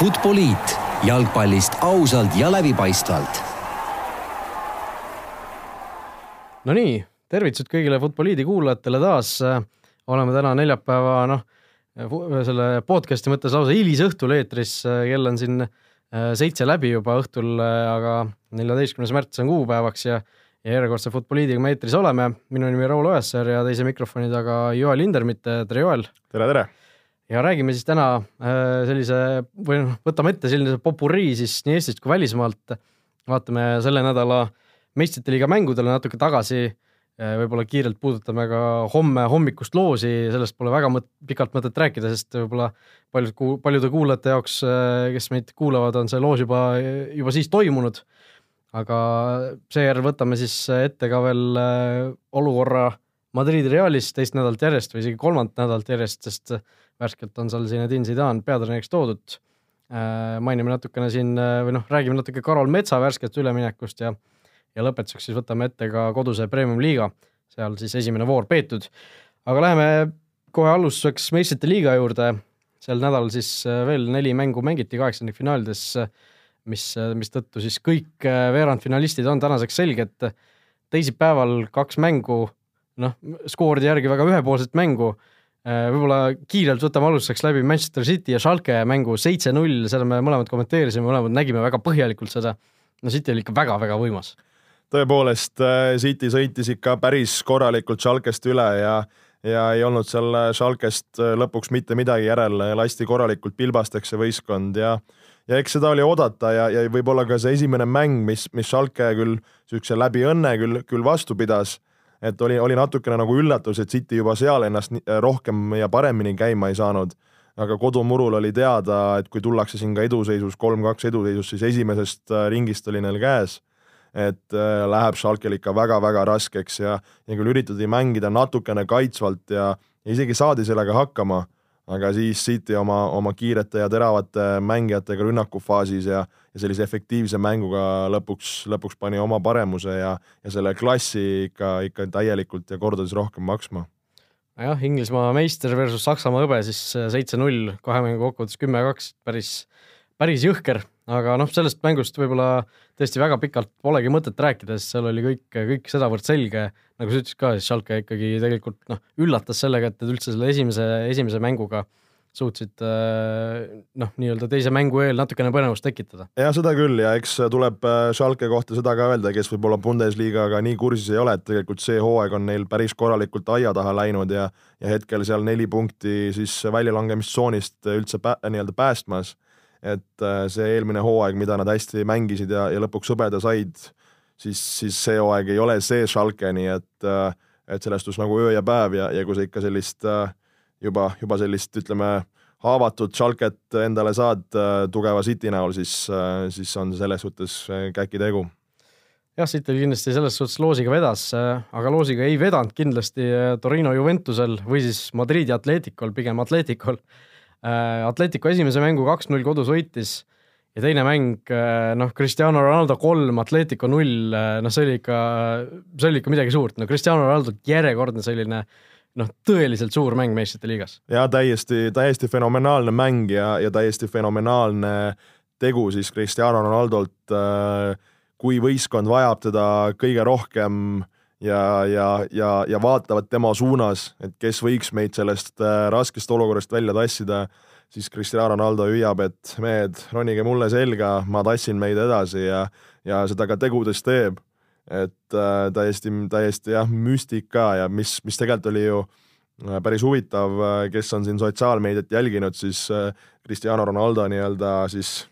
Futboliit jalgpallist ausalt ja läbipaistvalt. Nonii, tervitused kõigile Futboliidi kuulajatele taas. oleme täna neljapäeva, noh, selle podcast'i mõttes lausa hilisõhtul eetris, kell on siin äh, seitse läbi juba õhtul, aga neljateistkümnes märts on kuupäevaks ja ja järjekordse Futboliidiga me eetris oleme. minu nimi on Raul Oessar ja teise mikrofoni taga Joel Hindermitt, tere Joel! tere, tere! Ja räägime siis täna äh, sellise või noh, võtame ette sellise popurii siis nii Eestist kui välismaalt. vaatame selle nädala meistrite liiga mängudele natuke tagasi. Äh, võib-olla kiirelt puudutame ka homme hommikust loosi, sellest pole väga mõt pikalt mõtet rääkida, sest võib-olla paljud, paljude kuulajate jaoks, äh, kes meid kuulavad, on see loos juba, juba siis toimunud. aga seejärel võtame siis ette ka veel olukorra Madridi Realis teist nädalat järjest või isegi kolmandat nädalat järjest, sest värskelt on seal Zinedine Zidane peatreeneriks toodud. Äh, mainime natukene siin äh, või noh, räägime natuke Karol Metsa värskest üleminekust ja ja lõpetuseks siis võtame ette ka koduse premium-liiga, seal siis esimene voor peetud. aga läheme kohe alustuseks meistrite liiga juurde, sel nädalal siis äh, veel neli mängu mängiti kaheksandikfinaalides, mis, mistõttu siis kõik veerandfinalistid on tänaseks selged. teisipäeval kaks mängu, noh, skooride järgi väga ühepoolset mängu võib-olla kiirelt võtame alustuseks läbi Manchester City ja Schalke mängu seitse-null, seda me mõlemad kommenteerisime, mõlemad nägime väga põhjalikult seda. no City oli ikka väga-väga võimas. tõepoolest, äh, City sõitis ikka päris korralikult Schalkest üle ja ja ei olnud seal Schalkest äh, lõpuks mitte midagi järel, lasti korralikult pilbasteks see võistkond ja ja eks seda oli oodata ja, ja võib-olla ka see esimene mäng, mis, mis Schalke küll niisuguse läbi õnne küll, küll vastu pidas et oli, oli natukene nagu üllatus, et City juba seal ennast rohkem ja paremini käima ei saanud. aga kodumurul oli teada, et kui tullakse siin ka eduseisus, kolm-kaks eduseisus, siis esimesest äh, ringist oli neil käes et äh, läheb Schalkel ikka väga-väga raskeks ja, ja küll üritati mängida natukene kaitsvalt ja, ja isegi saadi sellega hakkama aga siis City oma, oma kiirete ja teravate mängijatega rünnakufaasis ja, ja sellise efektiivse mänguga lõpuks, lõpuks pani oma paremuse ja, ja selle klassi ikka, ikka täielikult ja kordades rohkem maksma. jah, Inglismaa meister versus Saksamaa hõbe siis seitse-null, kahe mängu kokkuvõttes kümme-kaks, päris, päris jõhker, aga noh, sellest mängust võib-olla tõesti väga pikalt polegi mõtet rääkida, sest seal oli kõik, kõik sedavõrd selge, nagu sa ütlesid ka, siis Schalke ikkagi tegelikult noh, üllatas sellega, et nad üldse selle esimese, esimese mänguga suutsid noh, nii-öelda teise mängu eel natukene põnevust tekitada. ja seda küll ja eks tuleb äh, Schalke kohta seda ka öelda, kes võib-olla Bundesligaga nii kursis ei ole, et tegelikult see hooaeg on neil päris korralikult aia taha läinud ja ja hetkel seal neli punkti siis väljalangemistsoonist üldse pä nii-öelda päästmas et äh, see eelmine hooaeg, mida nad hästi mängisid ja, ja lõpuks hõbeda said, siis, siis see hooaeg ei ole see Schalke, nii et, äh, et selles suhtes nagu öö ja päev ja, ja kui sa ikka sellist äh, juba, juba sellist, ütleme, haavatud Schalket endale saad tugeva City näol, siis, siis on selles suhtes käkitegu jah, City kindlasti selles suhtes loosiga vedas, aga loosiga ei vedanud kindlasti Torino Juventusel või siis Madridi Atleticol, pigem Atleticol Atletico esimese mängu kaks-null kodus võitis ja teine mäng, äh, noh, Cristiano Ronaldo kolm, Atletico null, äh, noh, see oli ikka, see oli ikka midagi suurt, no Cristiano Ronaldo järjekordne selline noh, tõeliselt suur mäng meistrite liigas. ja täiesti, täiesti fenomenaalne mäng ja, ja täiesti fenomenaalne tegu siis Cristiano Ronaldolt, kui võistkond vajab teda kõige rohkem äh, ja, ja, ja, ja vaatavad tema suunas, et kes võiks meid sellest äh, raskest olukorrast välja tassida, siis Cristiano Ronaldo hüüab, et mehed, ronige mulle selga, ma tassin meid edasi ja, ja seda ka tegudes teeb. et äh, täiesti, täiesti jah, müstika ja mis, mis tegelikult oli ju äh, päris huvitav, äh, kes on siin sotsiaalmeediat jälginud, siis Cristiano Ronaldo nii-öelda siis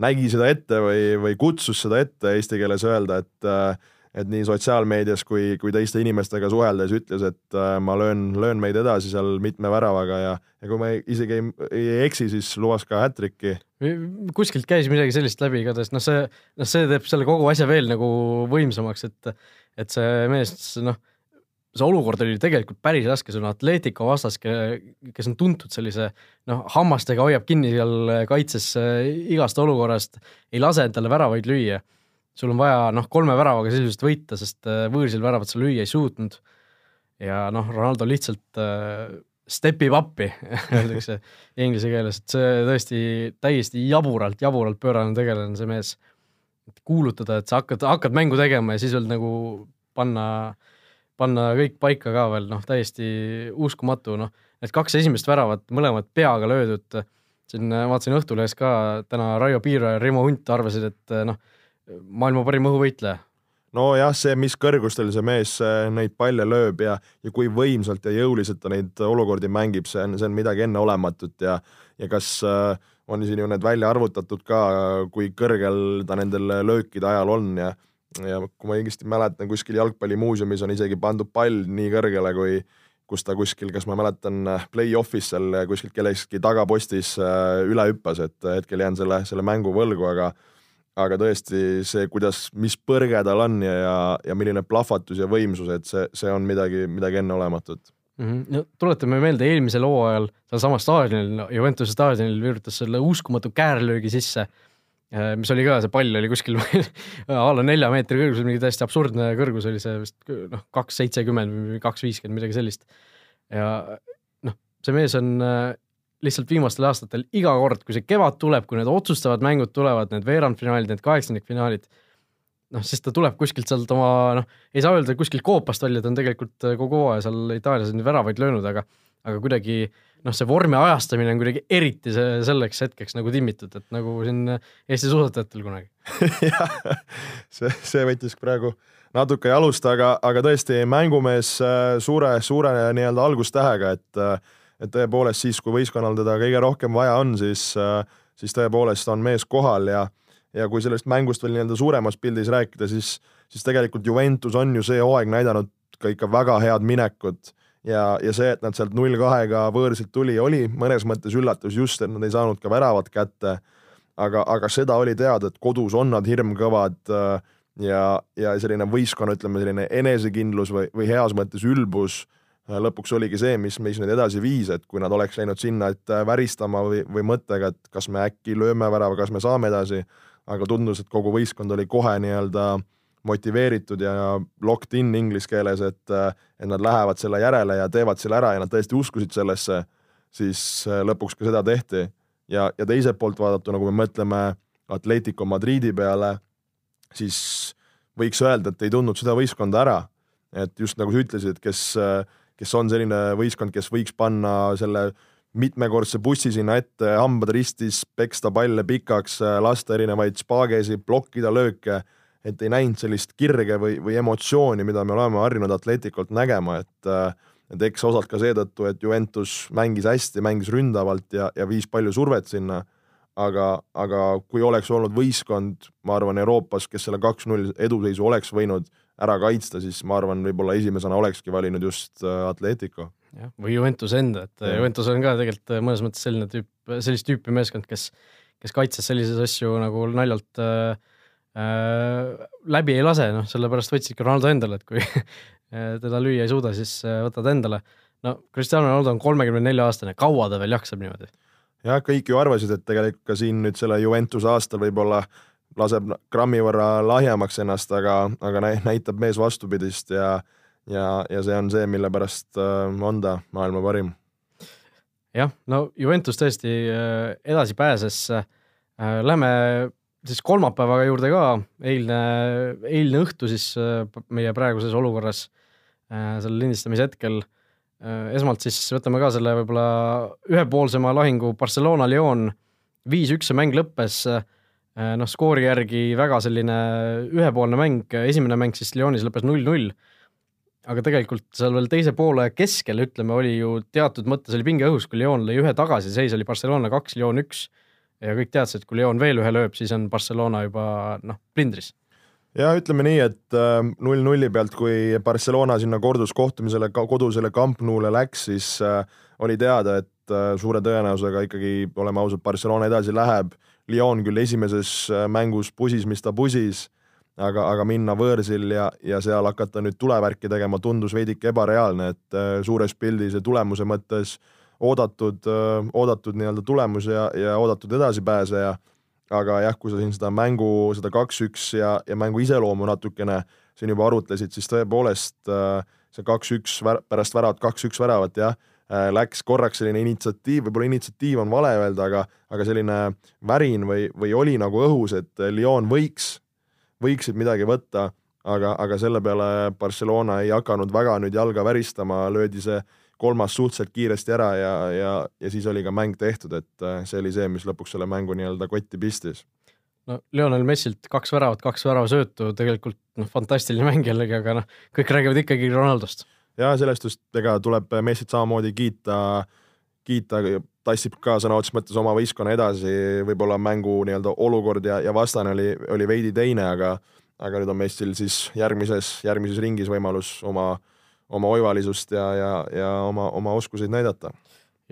nägi seda ette või, või kutsus seda ette eesti keeles öelda, et äh, et nii sotsiaalmeedias kui, kui teiste inimestega suheldes ütles, et äh, ma löön, löön meid edasi seal mitme väravaga ja, ja kui ma isegi ei, ei eksi, siis lubas ka hat-trick'i. kuskilt käis midagi sellist läbi igatahes, noh, see, noh, see teeb selle kogu asja veel nagu võimsamaks, et, et see mees, noh, see olukord oli tegelikult päris raske, sul on Atletico vastas, kes on tuntud sellise noh, hammastega hoiab kinni seal kaitses igast olukorrast, ei lase endale väravaid lüüa sul on vaja noh, kolme väravaga sisuliselt võita, sest äh, võõrsil väravat sa lüüa ei suutnud. ja noh, Ronaldo lihtsalt äh, step ib up'i öeldakse inglise keeles, et see tõesti täiesti jaburalt, jaburalt pöörane tegelane, see mees. kuulutada, et sa hakkad, hakkad mängu tegema ja siis veel nagu panna, panna kõik paika ka veel, noh, täiesti uskumatu, noh, need kaks esimest väravat, mõlemad peaga löödud. siin vaatasin Õhtulehes ka täna Raio Piiro ja Rimo Hunt arvasid, et noh, maailma parim õhuvõitleja. Nojah, see, mis kõrgustel see mees neid palle lööb ja, ja kui võimsalt ja jõuliselt ta neid olukordi mängib, see on, see on midagi enneolematut ja, ja kas äh, on siin ju need välja arvutatud ka, kui kõrgel ta nendel löökide ajal on ja, ja kui ma õigesti mäletan, kuskil jalgpallimuuseumis on isegi pandud pall nii kõrgele, kui kus ta kuskil, kas ma mäletan, play-off'is seal kuskilt kellestki tagapostis äh, üle hüppas, et hetkel jään selle, selle mängu võlgu, aga aga tõesti see, kuidas, mis põrge tal on ja, ja, ja milline plahvatus ja võimsus, et see, see on midagi, midagi enneolematut mm. -hmm. no tuletame meelde, eelmisel hooajal sealsamas staadionil, Juventuse staadionil virutas selle uskumatu käärlöögi sisse, äh, mis oli ka, see pall oli kuskil a la nelja meetri kõrgusel, mingi täiesti absurdne kõrgus oli see vist noh, kaks seitsekümmend või kaks viiskümmend, midagi sellist. ja noh, see mees on äh, lihtsalt viimastel aastatel iga kord, kui see kevad tuleb, kui need otsustavad mängud tulevad, need veerandfinaalid, need kaheksandikfinaalid, noh, siis ta tuleb kuskilt sealt oma, noh, ei saa öelda kuskilt koopast välja, ta on tegelikult äh, kogu hooaja seal Itaalias neid väravaid löönud, aga aga kuidagi noh, see vormi ajastamine on kuidagi eriti see selleks hetkeks nagu timmitud, et nagu siin Eesti suusatajatel kunagi. Jah, see, see võttis praegu natuke jalust, aga, aga tõesti mängumees äh, suure, suure nii-öelda algustähega, et äh, et tõepoolest siis, kui võistkonnal teda kõige rohkem vaja on, siis, äh, siis tõepoolest on mees kohal ja, ja kui sellest mängust veel nii-öelda suuremas pildis rääkida, siis, siis tegelikult Juventus on ju see hooaeg näidanud ka ikka väga head minekut ja, ja see, et nad sealt null kahega võõrsilt tuli, oli mõnes mõttes üllatus just, et nad ei saanud ka väravat kätte. aga, aga seda oli teada, et kodus on nad hirmkõvad äh, ja, ja selline võistkonna, ütleme selline enesekindlus või, või heas mõttes ülbus lõpuks oligi see, mis meis nüüd edasi viis, et kui nad oleks läinud sinna, et äh, väristama või, või mõttega, et kas me äkki lööme värava, kas me saame edasi, aga tundus, et kogu võistkond oli kohe nii-öelda motiveeritud ja locked in inglise keeles, et, äh, et nad lähevad selle järele ja teevad selle ära ja nad tõesti uskusid sellesse, siis lõpuks ka seda tehti. ja, ja teiselt poolt vaadatuna, kui me mõtleme Atletico Madridi peale, siis võiks öelda, et ei tundnud seda võistkonda ära. et just nagu sa ütlesid, kes äh, kes on selline võistkond, kes võiks panna selle mitmekordse bussi sinna ette, hambad ristis, peksta palle pikaks, lasta erinevaid spaagesid, blokkida lööke, et ei näinud sellist kirge või, või emotsiooni, mida me oleme harjunud Atleticolt nägema, et et eks osalt ka seetõttu, et Juventus mängis hästi, mängis ründavalt ja, ja viis palju survet sinna, aga, aga kui oleks olnud võistkond, ma arvan, Euroopas, kes selle kaks-null eduseisu oleks võinud ära kaitsta, siis ma arvan, võib-olla esimesena olekski valinud just äh, Atletico. jah, või Juventus enda, et ja. Juventus on ka tegelikult äh, mõnes mõttes selline tüüp, sellist tüüpi meeskond, kes, kes kaitses selliseid asju nagu naljalt äh, äh, läbi ei lase, noh, sellepärast võtsidki Ronaldo endale, et kui teda lüüa ei suuda, siis võtad endale. no Cristiano Ronaldo on kolmekümne nelja aastane, kaua ta veel jaksab niimoodi? jah, kõik ju arvasid, et tegelikult ka siin nüüd selle Juventuse aastal võib-olla äh, laseb grammi võrra lahjemaks ennast, aga, aga näitab mees vastupidist ja, ja, ja see on see, mille pärast äh, on ta maailma parim. jah, no Juventus tõesti äh, edasi pääses. Äh, lähme siis kolmapäeva juurde ka, eilne, eilne õhtu siis meie praeguses olukorras selle lindistamise hetkel. esmalt siis võtame ka selle võib-olla ühepoolsema lahingu Barcelona-Lyon, viis-üks see mäng lõppes noh, skoori järgi väga selline ühepoolne mäng, esimene mäng siis Lyonis lõppes null-null. aga tegelikult seal veel teise poole keskel, ütleme, oli ju teatud mõttes oli pinge õhus, kui Lyon lõi ühe tagasi, seis oli Barcelona kaks, Lyon üks. ja kõik teadsid, et kui Lyon veel ühe lööb, siis on Barcelona juba noh, plindris ja ütleme nii, et äh, null-nulli pealt, kui Barcelona sinna korduskohtumisele, kodusele Camp Nou'le läks, siis äh, oli teada, et suure tõenäosusega ikkagi, oleme ausad, Barcelona edasi läheb Lyon küll esimeses äh, mängus pusis, mis ta pusis, aga, aga minna võõrsil ja, ja seal hakata nüüd tulevärki tegema tundus veidike ebareaalne, et äh, suures pildis ja tulemuse mõttes oodatud, äh, oodatud nii-öelda tulemus ja, ja oodatud edasipääseja. aga jah, kui sa siin seda mängu, seda kaks-üks ja, ja mängu iseloomu natukene siin juba arutlesid, siis tõepoolest see kaks-üks pärast väravat, kaks-üks väravat jah läks korraks selline initsiatiiv, võib-olla initsiatiiv on vale öelda, aga, aga selline värin või, või oli nagu õhus, et Lyon võiks, võiksid midagi võtta, aga, aga selle peale Barcelona ei hakanud väga nüüd jalga väristama, löödi see kolmas suhteliselt kiiresti ära ja, ja, ja siis oli ka mäng tehtud, et see oli see, mis lõpuks selle mängu nii-öelda kotti pistis no Lionel Messilt kaks väravat, kaks väravasöötu, tegelikult noh, fantastiline mäng jällegi, aga noh, kõik räägivad ikkagi Ronaldost. Ja sellest just, ega tuleb Messit samamoodi kiita, kiita, tassib ka sõna otseses mõttes oma võistkonna edasi, võib-olla mängu nii-öelda olukord ja, ja vastane oli, oli veidi teine, aga aga nüüd on Messil siis järgmises, järgmises ringis võimalus oma, oma oivalisust ja, ja, ja oma, oma oskuseid näidata.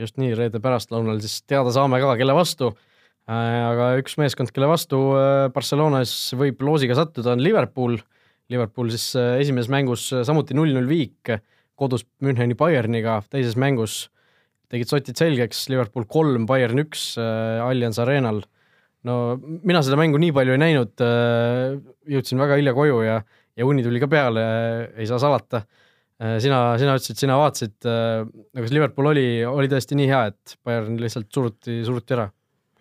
just nii, reede pärastlõunal siis teada saame ka, kelle vastu Äh, aga üks meeskond, kelle vastu äh, Barcelonas võib loosiga sattuda, on Liverpool. Liverpool siis äh, esimeses mängus samuti null-null viik kodus Müncheni Bayerniga, teises mängus tegid sotid selgeks, Liverpool kolm, Bayern üks Allianz Arenal. no mina seda mängu nii palju ei näinud, jõudsin väga hilja koju ja, ja uni tuli ka peale, ei saa salata. sina, sina ütlesid, sina vaatasid, no kas Liverpool oli, oli tõesti nii hea, et Bayern lihtsalt suruti, suruti ära?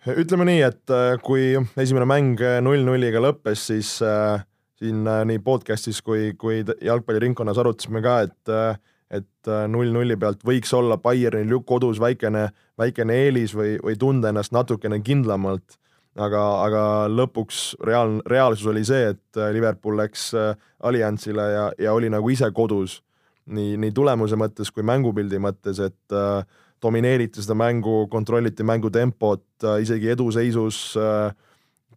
ütleme nii, et äh, kui esimene mäng äh, null-nulliga lõppes, siis äh, siin äh, nii podcast'is kui, kui jalgpalliringkonnas arutasime ka, et äh, et null-nulli pealt võiks olla Bayernil ju kodus väikene, väikene eelis või, või tunda ennast natukene kindlamalt. aga, aga lõpuks reaal, reaalsus oli see, et Liverpool läks Allianzile ja, ja oli nagu ise kodus nii, nii tulemuse mõttes kui mängupildi mõttes, et äh, domineeriti seda mängu, kontrolliti mängu tempot, äh, isegi eduseisus äh,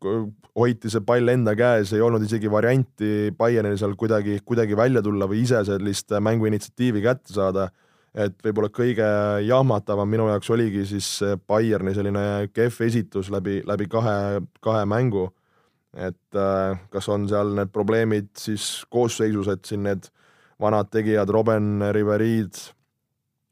hoiti see pall enda käes, ei olnud isegi varianti Bayernil seal kuidagi, kuidagi välja tulla või ise sellist mängu initsiatiivi kätte saada. et võib-olla kõige jahmatavam minu jaoks oligi siis Bayerni selline kehv esitus läbi, läbi kahe, kahe mängu. et äh, kas on seal need probleemid siis koosseisus, et siin need vanad tegijad, Robben, Riverid,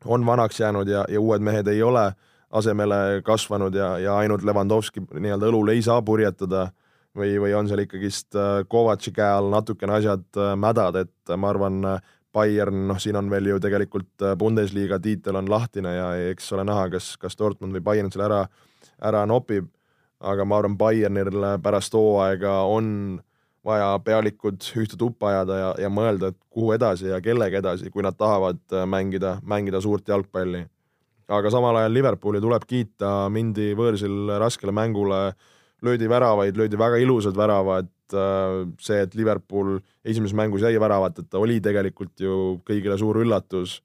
on vanaks jäänud ja, ja uued mehed ei ole asemele kasvanud ja, ja ainult Levandovski nii-öelda õlul ei saa purjetada või, või on seal ikkagist äh, Kovatši käe all natukene asjad äh, mädad, et ma arvan, Bayern, noh, siin on veel ju tegelikult äh, Bundesliga tiitel on lahtine ja eks ole näha, kas, kas Dortmund või Bayern selle ära, ära nopib. aga ma arvan, Bayernil pärast hooaega on vaja pealikud ühte tuppa ajada ja, ja mõelda, et kuhu edasi ja kellega edasi, kui nad tahavad äh, mängida, mängida suurt jalgpalli. Aga samal ajal Liverpooli tuleb kiita, mindi võõrsil raskele mängule, löödi väravaid, löödi väga ilusad väravad, see, et Liverpool esimeses mängus jäi väravateta, oli tegelikult ju kõigile suur üllatus.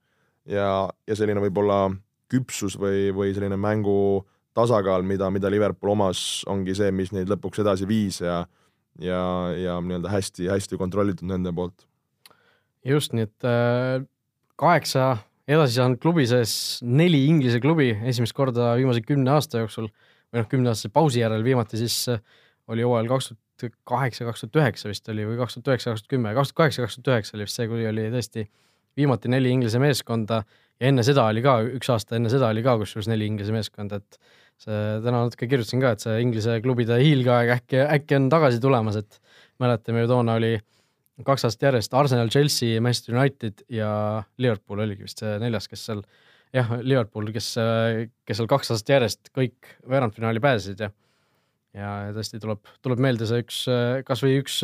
Ja, ja selline võib-olla küpsus või, või selline mängu tasakaal, mida, mida Liverpool omas, ongi see, mis neid lõpuks edasi viis ja ja, ja nii-öelda hästi-hästi kontrollitud nende poolt. just, nii et äh, kaheksa edasi saanud klubi sees neli Inglise klubi esimest korda viimase kümne aasta jooksul. Või noh, kümneaastase pausi järel viimati siis äh, oli hooajal kaks tuhat kaheksa, kaks tuhat üheksa vist oli või kaks tuhat üheksa, kaks tuhat kümme, kaks tuhat kaheksa, kaks tuhat üheksa oli vist see, kui oli tõesti viimati neli Inglise meeskonda. Ja enne seda oli ka, üks aasta enne seda oli ka kusjuures neli Inglise meeskonda, et see täna natuke kirjutasin ka, et see Inglise klubide hiilgeaeg äkki, äkki on tagasi tulemas, et mäletame ju toona oli kaks aastat järjest Arsenal, Chelsea, Manchester United ja Liverpool oligi vist see neljas, kes seal jah, Liverpool, kes, kes seal kaks aastat järjest kõik veerandfinaali pääsesid ja ja tõesti tuleb, tuleb meelde see üks, kasvõi üks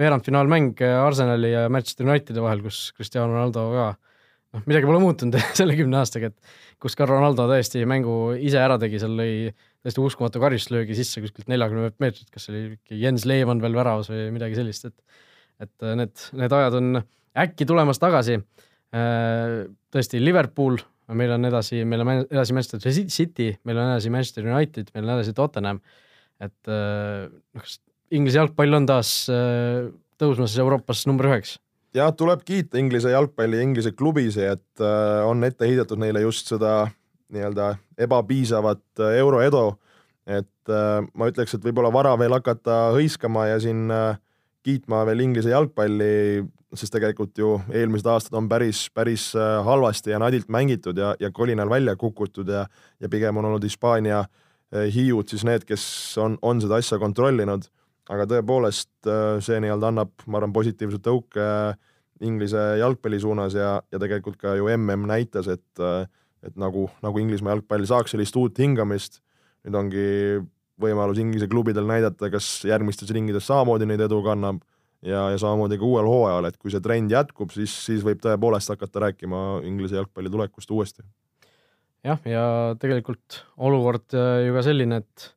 veerandfinaalmäng Arsenali ja Manchester Unitedi vahel, kus Cristiano Ronaldo ka noh, midagi pole muutunud selle kümne aastaga, et kus ka Ronaldo tõesti mängu ise ära tegi, seal lõi täiesti uskumatu karistuslöögi sisse kuskilt neljakümne meetrit, kas oli Jens Lehmann veel väravas või midagi sellist, et et äh, need, need ajad on äkki tulemas tagasi. Äh, tõesti, Liverpool, meil on edasi, meil on edasi Manchester City, meil on edasi Manchester United, meil on edasi Tottenham, et äh, noh, kas Inglise jalgpall on taas tõusmas Euroopas number üheks jah, tuleb kiita Inglise jalgpalli, Inglise klubisi, et äh, on ette heidetud neile just seda nii-öelda ebapiisavat äh, euroedu. et äh, ma ütleks, et võib-olla vara veel hakata hõiskama ja siin kiitma veel Inglise jalgpalli, sest tegelikult ju eelmised aastad on päris, päris halvasti ja nadilt mängitud ja, ja kolinal välja kukutud ja, ja pigem on olnud Hispaania hiiud siis need, kes on, on seda asja kontrollinud. Aga tõepoolest äh, see nii-öelda annab, ma arvan, positiivse tõuke Inglise jalgpalli suunas ja, ja tegelikult ka ju mm näitas, et äh, et nagu, nagu Inglismaa jalgpall saaks sellist uut hingamist, nüüd ongi võimalus Inglise klubidel näidata, kas järgmistes ringides samamoodi neid edu kannab ja, ja samamoodi ka uuel hooajal, et kui see trend jätkub, siis, siis võib tõepoolest hakata rääkima Inglise jalgpalli tulekust uuesti. jah, ja tegelikult olukord äh, ju ka selline, et,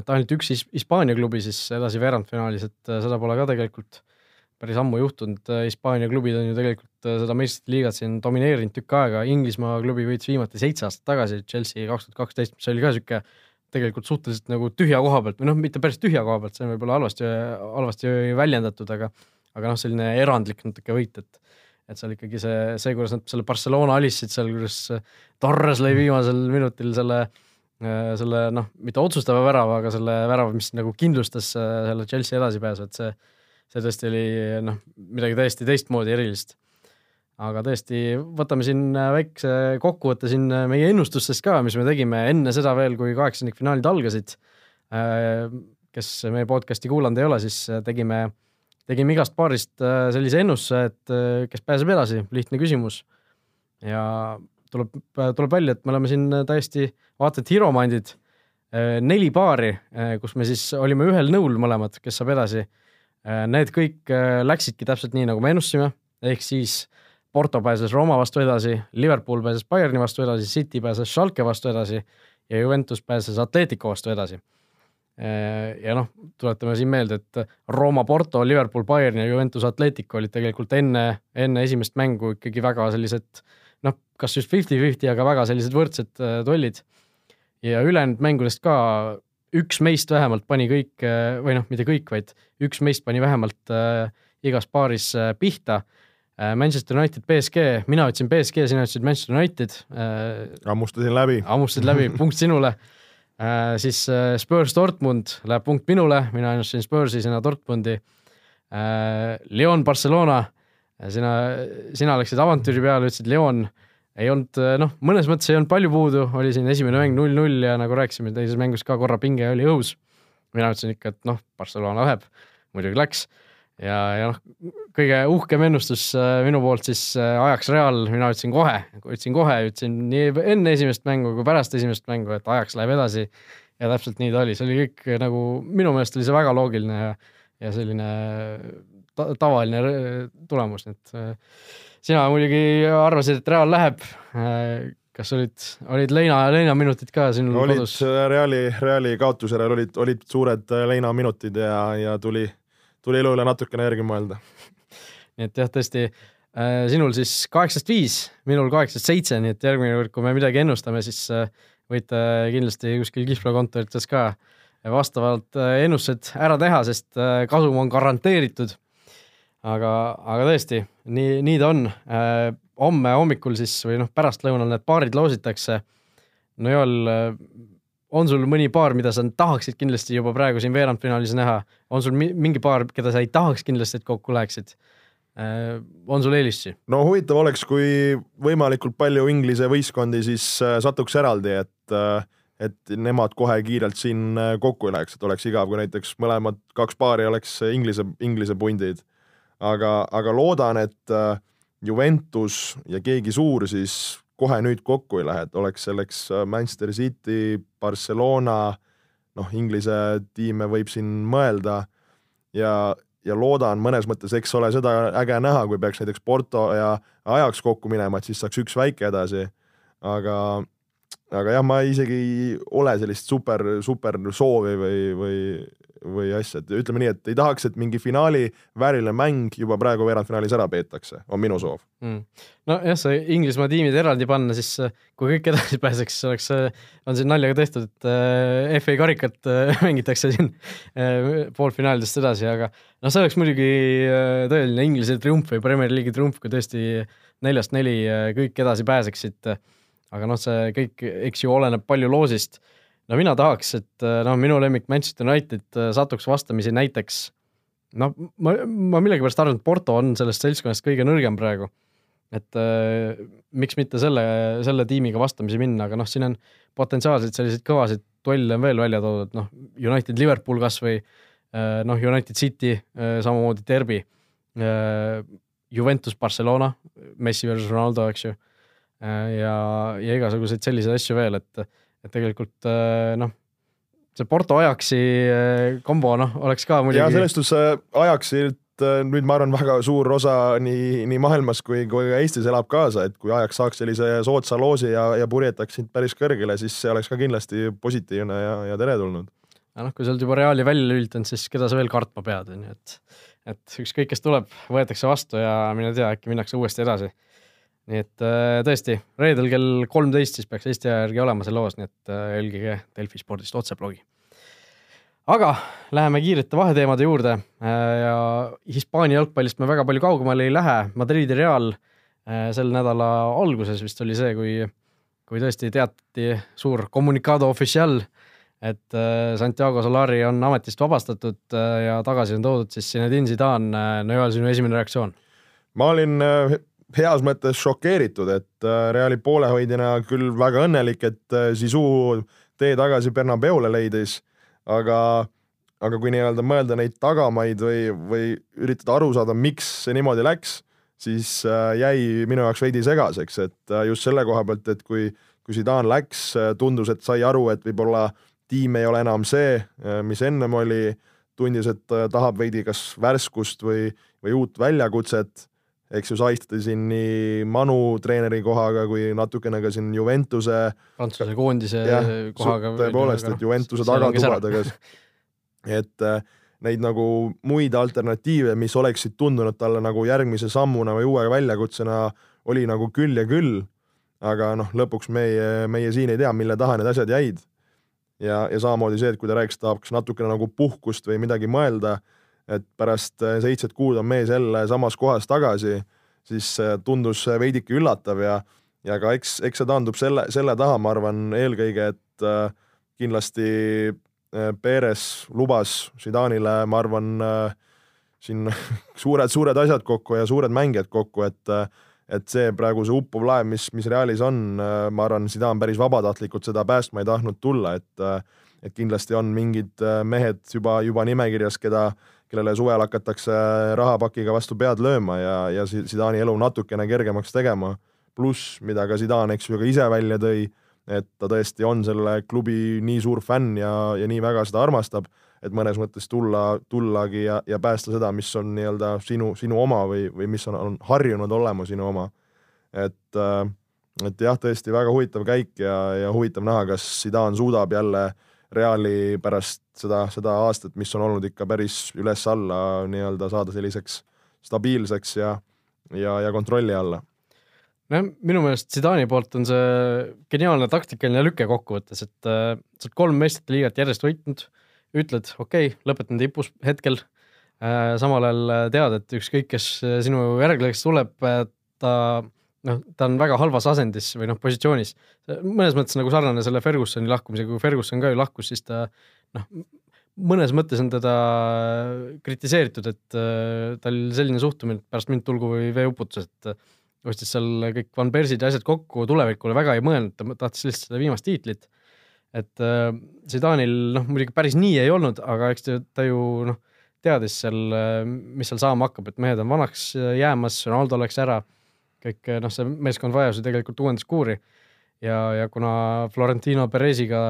et ainult üks Hispaania klubi siis edasi veerandfinaalis, et äh, seda pole ka tegelikult päris ammu juhtunud, Hispaania klubid on ju tegelikult äh, seda meistrite liigat siin domineerinud tükk aega, Inglismaa klubi võitis viimati seitse aastat tagasi, Chelsea kaks tuhat kaksteist, mis oli ka niisugune tegelikult suhteliselt nagu tühja koha pealt või noh, mitte päris tühja koha pealt, see on võib-olla halvasti, halvasti väljendatud, aga aga noh, selline erandlik natuke võit, et et seal ikkagi see, see, kuidas nad selle Barcelona alistasid seal, kuidas Torres lõi viimasel minutil selle selle noh, mitte otsustava värava, aga selle värava, mis nagu kindlustas selle Chelsea edasipääsu, et see see tõesti oli noh, midagi täiesti teistmoodi erilist. Aga tõesti, võtame siin väikse kokkuvõtte siin meie ennustustest ka, mis me tegime enne seda veel, kui kaheksandikfinaalid algasid. kes meie podcast'i kuulanud ei ole, siis tegime, tegime igast paarist sellise ennustuse, et kes pääseb edasi, lihtne küsimus. ja tuleb, tuleb välja, et me oleme siin täiesti vaata et hiromandid neli paari, kus me siis olime ühel nõul mõlemad, kes saab edasi Äh, need kõik äh, läksidki täpselt nii, nagu me ennustasime, ehk siis Porto pääses Rooma vastu edasi, Liverpool pääses Bayerni vastu edasi, City pääses Schalke vastu edasi ja Juventus pääses Atletico vastu edasi. Äh, ja noh, tuletame siin meelde, et Rooma, Porto, Liverpool, Bayern ja Juventus, Atletico olid tegelikult enne, enne esimest mängu ikkagi väga sellised noh, kas just fifty-fifty, aga väga sellised võrdsed duellid. ja ülejäänud mängudest ka üks meist vähemalt pani kõik või noh, mitte kõik, vaid üks meist pani vähemalt äh, igas paaris äh, pihta äh,. Manchester United, BSG, mina ütlesin BSG, sina ütlesid Manchester United äh,. ammustasin läbi. ammustasid läbi, punkt sinule äh,. siis äh, Spurs Dortmund läheb punkt minule, mina ennustasin Spursi, sina Dortmundi äh,. Lyon Barcelona, sina, sina läksid avantüüri peale, ütlesid Lyon ei olnud noh, mõnes mõttes ei olnud palju puudu, oli siin esimene mäng null-null ja nagu rääkisime, teises mängus ka korra pinge oli õhus. mina ütlesin ikka, et noh, Barcelona läheb, muidugi läks ja, ja noh, kõige uhkem ennustus äh, minu poolt siis äh, ajaks Real, mina ütlesin kohe, ütlesin kohe, ütlesin nii enne esimest mängu kui pärast esimest mängu, et ajaks läheb edasi. ja täpselt nii ta oli, see oli kõik nagu minu meelest oli see väga loogiline ja, ja selline ta, tavaline tulemus, nii et äh, sina muidugi arvasid, et Real läheb. Äh, kas olid, olid leina, leinaminutid ka sinul olid kodus? Reali, Reali kaotuse järel olid, olid suured äh, leinaminutid ja, ja tuli, tuli elu üle natukene järgi mõelda. Nii et jah, tõesti äh, sinul siis kaheksast viis, minul kaheksast seitse, nii et järgmine kord, kui me midagi ennustame, siis võite kindlasti kuskil Kihvla kontorites ka vastavalt ennustused ära teha, sest kasum on garanteeritud aga, aga tõesti, nii, nii ta on. Äh, homme hommikul siis või noh, pärastlõunal need paarid loositakse. no Joel, äh, on sul mõni paar, mida sa tahaksid kindlasti juba praegu siin veerandfinaalis näha, on sul mingi paar, keda sa ei tahaks kindlasti, et kokku läheksid? Äh, on sul eelistusi? no huvitav oleks, kui võimalikult palju Inglise võistkondi siis satuks eraldi, et et nemad kohe kiirelt siin kokku ei läheks, et oleks igav, kui näiteks mõlemad kaks paari oleks Inglise, Inglise pundid aga, aga loodan, et äh, Juventus ja keegi suur siis kohe nüüd kokku ei lähe, et oleks selleks äh, Manchester City, Barcelona, noh, Inglise tiime võib siin mõelda ja, ja loodan mõnes mõttes, eks ole seda äge näha, kui peaks näiteks Porto ja Ajax kokku minema, et siis saaks üks väike edasi. aga, aga jah, ma isegi ei ole sellist super, super soovi või, või või asja, et ütleme nii, et ei tahaks, et mingi finaali vääriline mäng juba praegu veerandfinaalis ära peetakse, on minu soov. Mm.. nojah, see Inglismaa tiimid eraldi panna, siis äh, kui kõik edasi pääseks, oleks, äh, on siin naljaga tehtud, et äh, FA karikat mängitakse siin poolfinaalidest edasi, aga noh, see oleks muidugi tõeline Inglise triumf või Premier League'i triumf, kui tõesti neljast neli kõik edasi pääseksid. aga noh, see kõik, eks ju, oleneb palju loosist no mina tahaks, et äh, noh, minu lemmik Manchester United äh, satuks vastamisi näiteks noh, ma, ma millegipärast arvan, et Porto on sellest seltskonnast kõige nõrgem praegu. et äh, miks mitte selle, selle tiimiga vastamisi minna, aga noh, siin on potentsiaalselt selliseid kõvasid duelle on veel välja toodud, noh, United Liverpool kasvõi äh, noh, United City äh,, samamoodi Derby äh,, Juventus Barcelona, Messi versus Ronaldo, eks ju ja, ja igasuguseid selliseid asju veel, et, et tegelikult noh, see Porto Ajaxi kombo noh, oleks ka muidugi. ja selles suhtes Ajaxilt nüüd ma arvan, väga suur osa nii, nii maailmas kui, kui ka Eestis elab kaasa, et kui Ajax saaks sellise soodsa loosi ja, ja purjetaks sind päris kõrgele, siis see oleks ka kindlasti positiivne ja, ja teretulnud aga noh, kui sa oled juba Reali välja lülitanud, siis keda sa veel kartma pead, on ju, et, et ükskõik, kes tuleb, võetakse vastu ja mine tea, äkki minnakse uuesti edasi. Nii et äh, tõesti, reedel kell kolmteist siis peaks Eesti aja järgi olema see loos, nii et äh, jälgige Delfi spordist otseblogi. aga läheme kiirete vaheteemade juurde äh, ja Hispaania jalgpallist me väga palju kaugemale ei lähe, Madridi Real sel nädala alguses vist oli see, kui, kui tõesti teatati suur communicado oficial äh, et äh, Santiago Solari on ametist vabastatud äh, ja tagasi on toodud siis Zinedine Zidane. Äh, no Joel, sinu esimene reaktsioon? ma olin heas mõttes šokeeritud, et Reali poolehoidjana küll väga õnnelik, et Zizou tee tagasi Bernabeule leidis, aga, aga kui nii-öelda mõelda neid tagamaid või, või üritada aru saada, miks see niimoodi läks, siis jäi minu jaoks veidi segaseks, et just selle koha pealt, et kui, kui Zidane läks, tundus, et sai aru, et võib-olla äh, tiim ei ole enam see, äh, mis ennem oli, tundis, et äh, tahab veidi kas värskust või, või uut väljakutset, eks ju, sahistati siin nii Manu treeneri kohaga kui natukene ka siin Juventuse Prantsuse koondise jah, kohaga. tõepoolest, et Juventuse tagatubadega, et äh, neid nagu muid alternatiive, mis oleksid tundunud talle nagu järgmise sammuna või uue väljakutsena, oli nagu küll ja küll. aga noh, lõpuks meie, meie siin ei tea, mille taha need asjad jäid ja, ja samamoodi see, et kui ta rääkis, tahaks natukene nagu puhkust või midagi mõelda, et pärast äh, seitset kuud on mees jälle samas kohas tagasi, siis äh, tundus veidike üllatav ja, ja ka eks, eks see taandub selle, selle taha, ma arvan, eelkõige, et äh, kindlasti äh, Perez lubas Zidane'ile, ma arvan äh,, siin suured-suured asjad kokku ja suured mängijad kokku, et äh, et see praegu see uppuv laev, mis, mis Realis on, äh, ma arvan, Zidane päris vabatahtlikult seda päästma ei tahtnud tulla, et äh, et kindlasti on mingid äh, mehed juba, juba nimekirjas, keda, kellele suvel hakatakse rahapakiga vastu pead lööma ja, ja Zidane'i elu natukene kergemaks tegema. pluss, mida ka Zidane, eks ju, ka ise välja tõi, et ta tõesti on selle klubi nii suur fänn ja, ja nii väga seda armastab et mõnes mõttes tulla, tullagi ja, ja päästa seda, mis on nii-öelda sinu, sinu oma või, või mis on, on harjunud olema sinu oma. et, äh, et jah, tõesti väga huvitav käik ja, ja huvitav näha, kas Zidane suudab jälle Reali pärast seda, seda aastat, mis on olnud ikka päris üles-alla nii-öelda saada selliseks stabiilseks ja, ja, ja kontrolli alla. Noh, minu meelest Zidane'i poolt on see geniaalne taktikaline lüke kokkuvõttes, et äh, sa oled kolm meistrite liigat järjest võitnud äh,, ütled, okei okay,, lõpetan tipus hetkel. Äh,, samal ajal äh, tead, et ükskõik, kes äh, sinu järglejaks tuleb, äh, ta noh, ta on väga halvas asendis või noh, positsioonis. mõnes mõttes nagu sarnane selle Fergusoni lahkumisega, kui Ferguson ka ju lahkus, siis ta noh, mõnes mõttes on teda kritiseeritud, et äh, tal selline suhtumine, et pärast mind tulgu või veeuputus, et ostis seal kõik Van Persid ja asjad kokku, tulevikule väga ei mõelnud, ta tahtis lihtsalt seda viimast tiitlit et äh, Zidanil noh, muidugi päris nii ei olnud, aga eks ta, ta ju noh, teadis seal, äh, mis seal saama hakkab, et mehed on vanaks äh, jäämas, Ronaldo läks ära, kõik äh, noh, see meeskond vajas ju tegelikult uuenduskuuri ja, ja kuna Florentino Pereziga,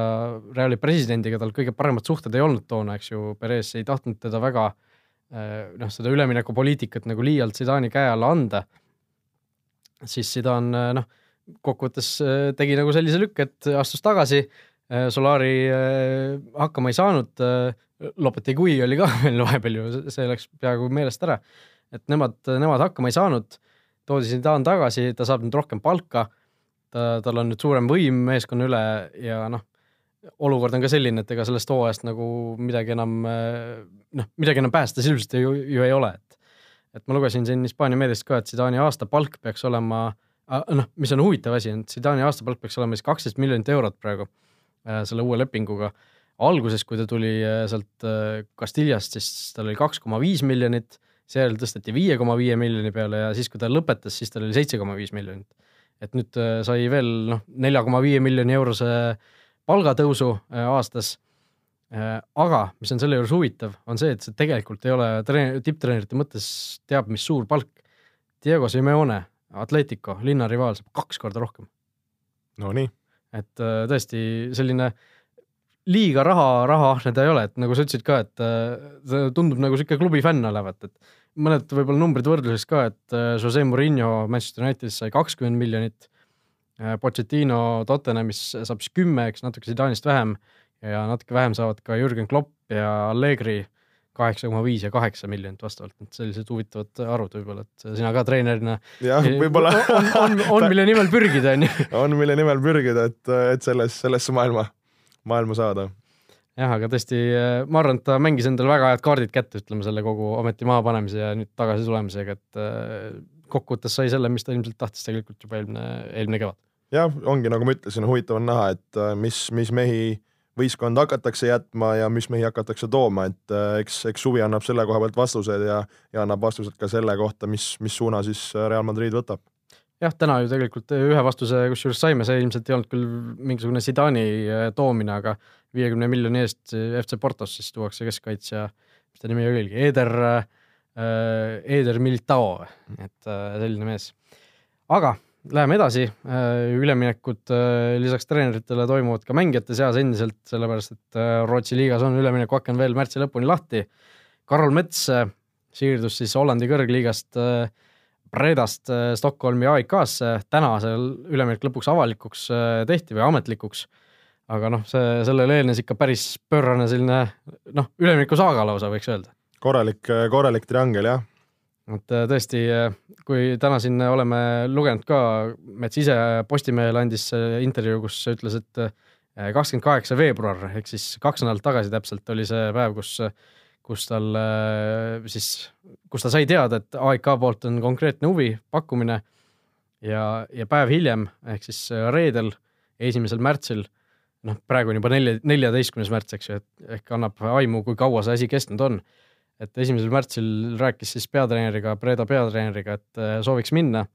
Reali presidendiga tal kõige paremad suhted ei olnud toona, eks ju, Perez ei tahtnud teda väga noh, seda üleminekupoliitikat nagu liialt Zidani käe alla anda, siis Zidane noh, kokkuvõttes tegi nagu sellise lükke, et astus tagasi Solari hakkama ei saanud, äh, Lopetegui oli ka veel vahepeal ju, see läks peaaegu meelest ära. et nemad, nemad hakkama ei saanud, toodi Zidane tagasi, ta saab nüüd rohkem palka, ta, tal on nüüd suurem võim meeskonna üle ja noh, olukord on ka selline, et ega sellest hooajast nagu midagi enam noh, midagi enam päästa sisuliselt ju, ju ei ole, et et ma lugesin siin Hispaania meediast ka, et Zidane'i aastapalk peaks olema noh, mis on huvitav asi, on Zidane'i aastapalk peaks olema siis kaksteist miljonit eurot praegu Äh, selle uue lepinguga. alguses, kui ta tuli äh, sealt äh, Castillast, siis tal oli kaks koma viis miljonit, seejärel tõsteti viie koma viie miljoni peale ja siis, kui ta lõpetas, siis tal oli seitse koma viis miljonit. et nüüd sai veel noh, nelja koma viie miljoni eurose palgatõusu aastas. aga mis on selle juures huvitav, on see, et see tegelikult ei ole treen-, tipptreenerite mõttes teab, mis suur palk. Diego Simeone Atletico, linnarivaal saab kaks korda rohkem. Nonii. et äh, tõesti selline liiga raha, rahaahne ta ei ole, et nagu sa ütlesid ka, et ta tundub nagu sihuke klubi fänn olevat, et mõned võib-olla numbrid võrdluseks ka, et Jose Murillo Manchester Unitedis sai kakskümmend miljonit. Pochettino Tottenhamis saab siis kümme, eks natuke Zidane'ist vähem ja natuke vähem saavad ka Jürgen Klopp ja Allegri kaheksa koma viis ja kaheksa miljonit vastavalt, et sellised huvitavad arvud võib-olla, et sina ka treenerina. jah, võib-olla on, on, on, mille nimel pürgida, on ju. on, mille nimel pürgida, et, et selles, sellesse maailma, maailma saada. jah, aga tõesti, ma arvan, et ta mängis endale väga head kaardid kätte, ütleme selle kogu ameti mahapanemise ja nüüd tagasi tulemisega, et äh, kokkuvõttes sai selle, mis ta ilmselt tahtis tegelikult juba eelmine, eelmine kevad. jah, ongi nagu ma ütlesin, huvitav on näha, et äh, mis, mis mehi võistkonda hakatakse jätma ja mis mehi hakatakse tooma, et äh, eks, eks suvi annab selle koha pealt vastused ja, ja annab vastused ka selle kohta, mis, mis suuna siis äh, Real Madrid võtab. Jah, täna ju tegelikult ühe vastuse kusjuures saime, see ilmselt ei olnud küll mingisugune Zidani äh, toomine, aga viiekümne miljoni eest FC Portos siis tuuakse keskkaitsja, mis ta nimi oligi, Eder äh,, Eder Militao, et äh, selline mees. aga Läheme edasi, äh, üleminekud äh, lisaks treeneritele toimuvad ka mängijate seas endiselt, sellepärast et äh, Rootsi liigas on üleminekuaken veel märtsi lõpuni lahti. Karol Mets siirdus siis Hollandi kõrgliigast Bredast Stockholmi AIK-sse, täna see üleminek lõpuks avalikuks tehti või ametlikuks. aga noh, see, sellele eelnes ikka päris pöörane selline noh, üleminekusaaga lausa võiks öelda. korralik, korralik triangel jah et äh, tõesti, äh, kui täna siin oleme lugenud ka, Mets ise Postimehele andis äh, intervjuu, kus ütles, et kakskümmend kaheksa veebruar ehk siis kaks nädalat tagasi täpselt oli see päev, kus, kus tal siis, kus ta sai teada, et AIK poolt on konkreetne huvi, pakkumine ja, ja päev hiljem ehk siis reedel, esimesel märtsil, noh, praegu on juba nelja, neljateistkümnes märts, eks ju, et ehk annab aimu, kui kaua see asi kestnud on et esimesel märtsil rääkis siis peatreeneriga, Breda peatreeneriga, et äh, sooviks minna.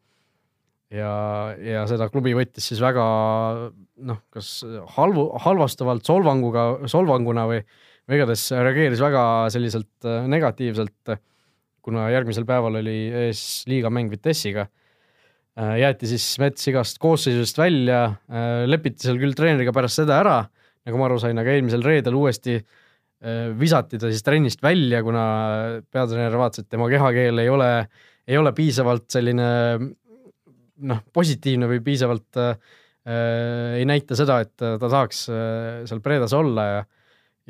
ja, ja seda klubi võttis siis väga noh, kas halvu, halvastavalt solvanguga, solvanguna või igatahes reageeris väga selliselt äh, negatiivselt, kuna järgmisel päeval oli ees liigamäng Vitessiga. Äh, jäeti siis Mets igast koosseisust välja, lepiti seal küll treeneriga pärast seda ära, nagu ma aru sain, aga eelmisel reedel uuesti äh, Äh, visati ta siis trennist välja, kuna peatreener vaatas, et tema kehakeel ei ole, ei ole piisavalt selline noh, positiivne või piisavalt äh, ei näita seda, et ta tahaks äh, seal Predas olla ja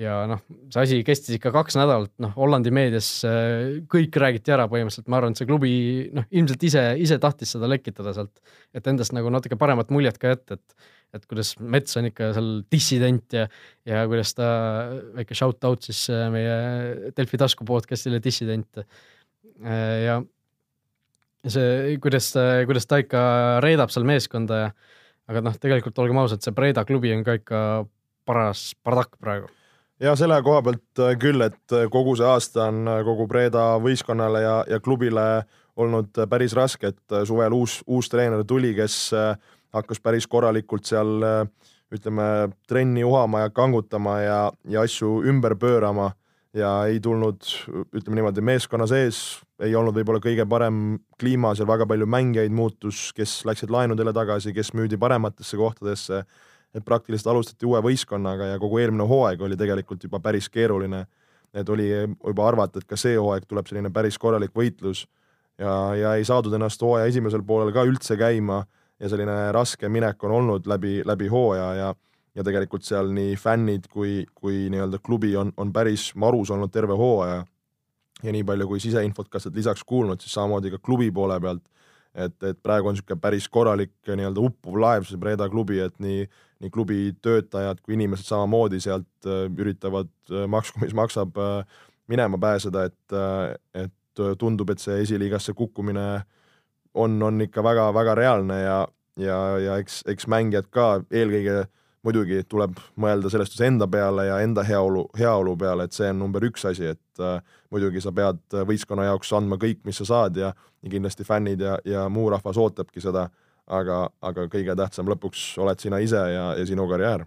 ja noh, see asi kestis ikka kaks nädalat, noh, Hollandi meedias äh, kõik räägiti ära põhimõtteliselt, ma arvan, et see klubi noh, ilmselt ise, ise tahtis seda lekitada sealt, et endast nagu natuke paremat muljet ka jätta, et et kuidas Mets on ikka seal dissident ja, ja kuidas ta, väike shout out siis äh, meie Delfi tasku podcast'ile dissident. Äh, ja see, kuidas, kuidas ta ikka reedab seal meeskonda ja aga noh, tegelikult olgem ausad, see Breda klubi on ka ikka paras bardakk praegu ja selle koha pealt äh, küll, et äh, kogu see aasta on äh, kogu Breda võistkonnale ja, ja klubile olnud päris raske, et suvel uus, uus treener tuli, kes hakkas päris korralikult seal ütleme, trenni uhama ja kangutama ja, ja asju ümber pöörama ja ei tulnud, ütleme niimoodi, meeskonna sees ei olnud võib-olla kõige parem kliima, seal väga palju mängijaid muutus, kes läksid laenudele tagasi, kes müüdi parematesse kohtadesse et praktiliselt alustati uue võistkonnaga ja kogu eelmine hooaeg oli tegelikult juba päris keeruline. et oli juba arvata, et ka see hooaeg tuleb selline päris korralik võitlus ja, ja ei saadud ennast hooaja esimesel poolel ka üldse käima ja selline raske minek on olnud läbi, läbi hooaja ja ja tegelikult seal nii fännid kui, kui nii-öelda klubi on, on päris marus olnud terve hooaja. ja nii palju, kui siseinfot ka sealt lisaks kuulnud, siis samamoodi ka klubi poole pealt et, et praegu on niisugune päris korralik nii-öelda uppuv laev, see Breda klubi, et nii, nii klubi töötajad kui inimesed samamoodi sealt äh, üritavad äh, maksku, mis maksab, äh, minema pääseda, et, et tundub, et see esiliigasse kukkumine on, on ikka väga-väga reaalne ja, ja, ja eks, eks mängijad ka eelkõige muidugi tuleb mõelda selles suhtes enda peale ja enda heaolu, heaolu peale, et see on number üks asi, et äh, muidugi sa pead võistkonna jaoks andma kõik, mis sa saad ja, ja kindlasti fännid ja, ja muu rahvas ootabki seda, aga, aga kõige tähtsam lõpuks oled sina ise ja, ja sinu karjäär.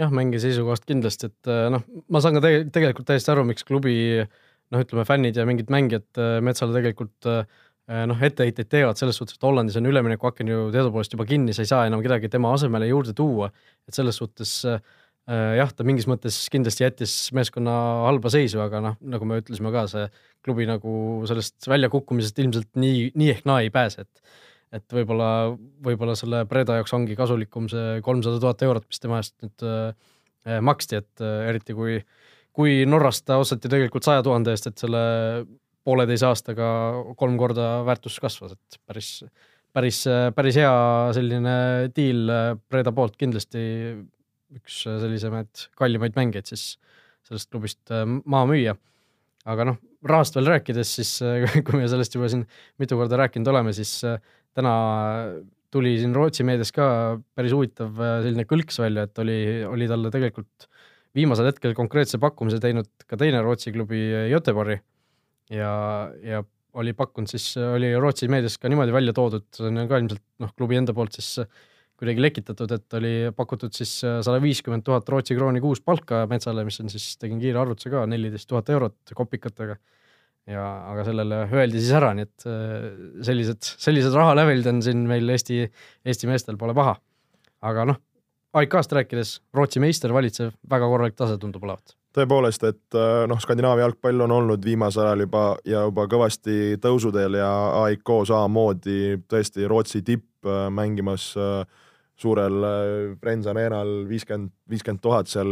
jah, mängija seisukohast kindlasti, et äh, noh, ma saan ka te tegelikult täiesti aru, miks klubi noh, ütleme fännid ja mingid mängijad äh, Metsale tegelikult äh, noh, etteheiteid teevad selles suhtes, et Hollandis on üleminekuaken ju teadupoolest juba kinni, sa ei saa enam kedagi tema asemele juurde tuua. et selles suhtes äh, jah, ta mingis mõttes kindlasti jättis meeskonna halba seisu, aga noh, nagu me ütlesime ka, see klubi nagu sellest väljakukkumisest ilmselt nii, nii ehk naa ei pääse, et et võib-olla, võib-olla selle Breda jaoks ongi kasulikum see kolmsada tuhat eurot, mis tema eest nüüd äh, maksti, et äh, eriti kui, kui Norrast ta osteti tegelikult saja tuhande eest, et selle pooleteise aastaga kolm korda väärtus kasvas, et päris, päris, päris hea selline diil Breda poolt kindlasti üks sellisemaid kallimaid mängijaid siis sellest klubist äh, maha müüa. aga noh, rahast veel rääkides, siis äh, kui me sellest juba siin mitu korda rääkinud oleme, siis äh, täna tuli siin Rootsi meedias ka päris huvitav selline kõlks välja, et oli, oli talle tegelikult viimasel hetkel konkreetse pakkumise teinud ka teine Rootsi klubi Göteborgi ja, ja oli pakkunud siis, oli Rootsi meedias ka niimoodi välja toodud, see on ka ilmselt noh, klubi enda poolt siis kuidagi lekitatud, et oli pakutud siis sada viiskümmend tuhat Rootsi krooni kuus palka Metsale, mis on siis, tegin kiire arvutuse ka, neliteist tuhat eurot kopikatega. ja, aga sellele öeldi siis ära, nii et äh, sellised, sellised rahalävelid on siin meil Eesti, Eesti meestel pole paha. aga noh, AIK-st rääkides, Rootsi meister valitsev, väga korralik tase tundub olevat tõepoolest, et äh, noh, Skandinaavia jalgpall on olnud viimasel ajal juba ja juba kõvasti tõusuteel ja AIK samamoodi tõesti Rootsi tipp äh, mängimas äh, suurel Friends Arenal viiskümmend, viiskümmend tuhat seal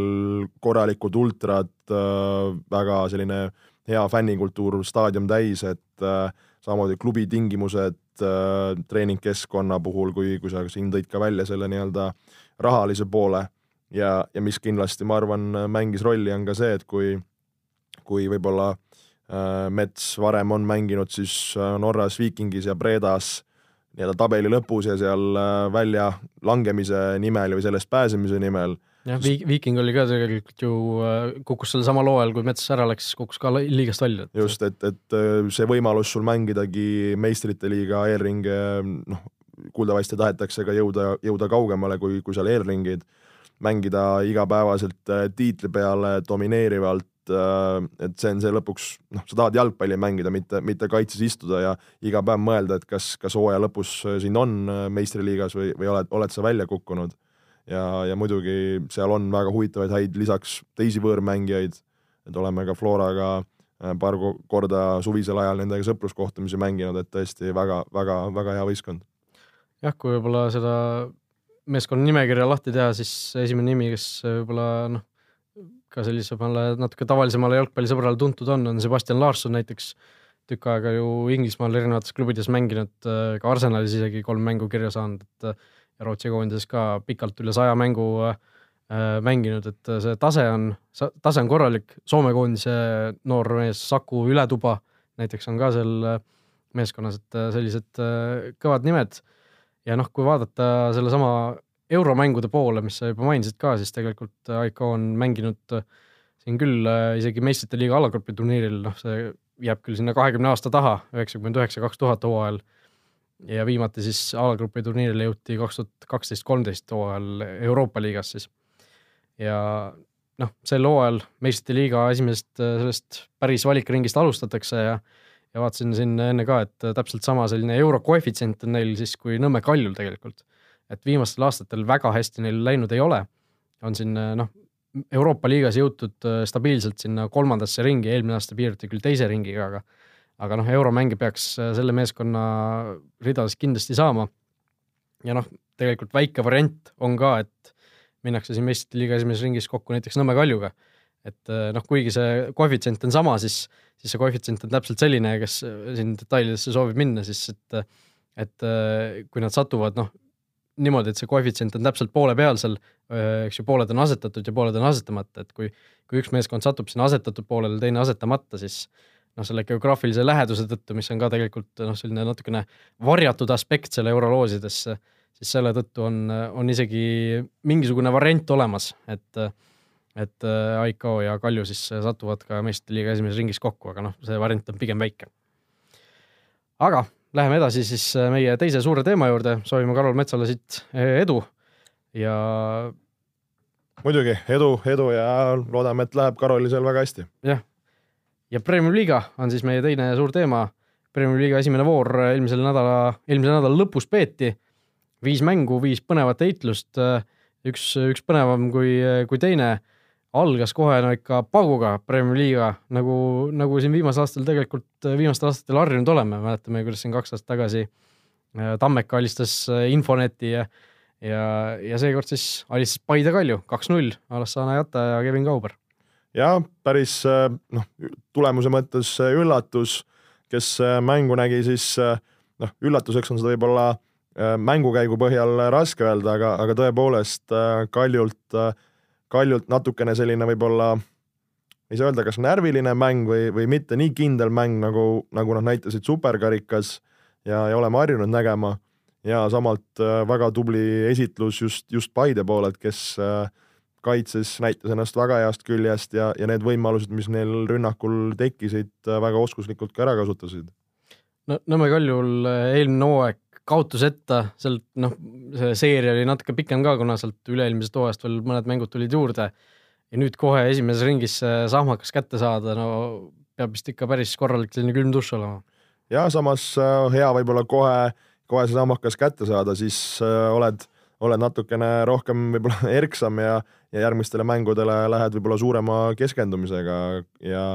korralikud ultrad, väga selline hea fännikultuur, staadion täis, et samamoodi klubi tingimused treeningkeskkonna puhul, kui, kui sa siin tõid ka välja selle nii-öelda rahalise poole ja, ja mis kindlasti, ma arvan, mängis rolli, on ka see, et kui, kui võib-olla äh, Mets varem on mänginud siis äh, Norras, Vikingis ja Bredas nii-öelda tabeli lõpus ja seal äh, välja langemise nimel või sellest pääsemise nimel. jah, Viiking oli ka tegelikult ju, äh, kukkus sel samal hooajal, kui Mets ära läks, kukkus ka liigast välja. just, et, et see võimalus sul mängidagi meistrite liiga eelringe, noh, kuuldavasti tahetakse ka jõuda, jõuda kaugemale kui, kui seal eelringid mängida igapäevaselt äh, tiitli peale domineerivalt, äh, et see on see lõpuks, noh, sa tahad jalgpalli mängida, mitte, mitte kaitses istuda ja iga päev mõelda, et kas, kas hooaja lõpus sind on äh, meistriliigas või, või oled, oled sa välja kukkunud. ja, ja muidugi seal on väga huvitavaid häid lisaks teisi võõrmängijaid, et oleme ka Floraga paar korda suvisel ajal nendega sõpruskohtumisi mänginud, et tõesti väga-väga-väga hea võistkond. jah, kui võib-olla seda meeskonna nimekirja lahti teha, siis esimene nimi, kes võib-olla noh, ka sellisele natuke tavalisemale jalgpallisõbrale tuntud on, on Sebastian Larson näiteks. tükk aega ju Inglismaal erinevates klubides mänginud, ka Arsenalis isegi kolm mängu kirja saanud, et Rootsi koondises ka pikalt üle saja mängu äh, mänginud, et see tase on, tase on korralik. Soome koondise noor mees Saku Ületuba näiteks on ka seal meeskonnas, et sellised kõvad nimed ja noh, kui vaadata sellesama euromängude poole, mis sa juba mainisid ka, siis tegelikult AIK on mänginud äh, siin küll äh, isegi meistrite liiga alagrupi turniiril, noh, see jääb küll sinna kahekümne aasta taha, üheksakümmend üheksa, kaks tuhat hooajal. ja viimati siis alagrupi turniirile jõuti kaks tuhat kaksteist, kolmteist hooajal Euroopa liigas siis. ja noh, sel hooajal meistrite liiga esimesest äh, sellest päris valikringist alustatakse ja ja vaatasin siin enne ka, et täpselt sama selline euro koefitsient on neil siis kui Nõmme Kaljul tegelikult. et viimastel aastatel väga hästi neil läinud ei ole. on siin noh, Euroopa liigas jõutud äh, stabiilselt sinna kolmandasse ringi, eelmine aasta piirduti küll teise ringiga, aga aga noh, euromänge peaks äh, selle meeskonna ridades kindlasti saama. ja noh, tegelikult väike variant on ka, et minnakse siin meistrite liiga esimeses ringis kokku näiteks Nõmme Kaljuga et äh, noh, kuigi see koefitsient on sama, siis, siis see koefitsient on täpselt selline, kes siin detailidesse soovib minna, siis et, et äh, kui nad satuvad noh, niimoodi, et see koefitsient on täpselt poole peal seal, äh, eks ju, pooled on asetatud ja pooled on asetamata, et kui, kui üks meeskond satub sinna asetatud poolele, teine asetamata, siis noh, selle geograafilise läheduse tõttu, mis on ka tegelikult noh, selline natukene varjatud aspekt selle euroloosidesse, siis selle tõttu on, on isegi mingisugune variant olemas, et et äh, Aiko ja Kalju siis äh, satuvad ka meistrite liiga esimeses ringis kokku, aga noh, see variant on pigem väike. aga läheme edasi siis äh, meie teise suure teema juurde, soovime Karol Metsale siit edu ja. muidugi edu, edu ja loodame, et läheb Karolisel väga hästi. jah, ja Premium liiga on siis meie teine suur teema. Premier League'i esimene voor eelmisel nädala, eelmise nädala lõpus peeti. viis mängu, viis põnevat heitlust, üks, üks põnevam kui, kui teine. Algas kohe no ikka pauguga Premier League'iga, nagu, nagu siin viimasel aastal tegelikult, viimastel aastatel harjunud oleme, mäletame, kuidas siin kaks aastat tagasi Tammeka alistas Infoneti ja ja, ja seekord siis alistas Paide Kalju kaks-null, Alassane Jata ja Kevin Kauber. ja päris noh, tulemuse mõttes üllatus kes äh, mängu nägi, siis äh, noh, üllatuseks on seda võib-olla äh, mängukäigu põhjal raske öelda, aga, aga tõepoolest Kaljult, Kaljult natukene selline võib-olla ei saa öelda, kas närviline mäng või, või mitte nii kindel mäng, nagu, nagu nad näitasid superkarikas ja, ja oleme harjunud nägema. ja samalt väga tubli esitlus just, just Paide poolelt, kes kaitses, näitas ennast väga heast küljest ja, ja need võimalused, mis neil rünnakul tekkisid, väga oskuslikult ka ära kasutasid. no Nõmme Kaljul eelmine hooaeg kaotuseta, sealt noh, see seeria oli natuke pikem ka, kuna sealt üle-eelmisest hooajast veel mõned mängud tulid juurde. ja nüüd kohe esimeses ringis see sahmakas kätte saada, no peab vist ikka päris korralik selline külm dušš olema. ja samas äh, hea võib-olla kohe, kohe see sahmakas kätte saada, siis äh, oled oled natukene rohkem võib-olla erksam ja, ja järgmistele mängudele lähed võib-olla suurema keskendumisega ja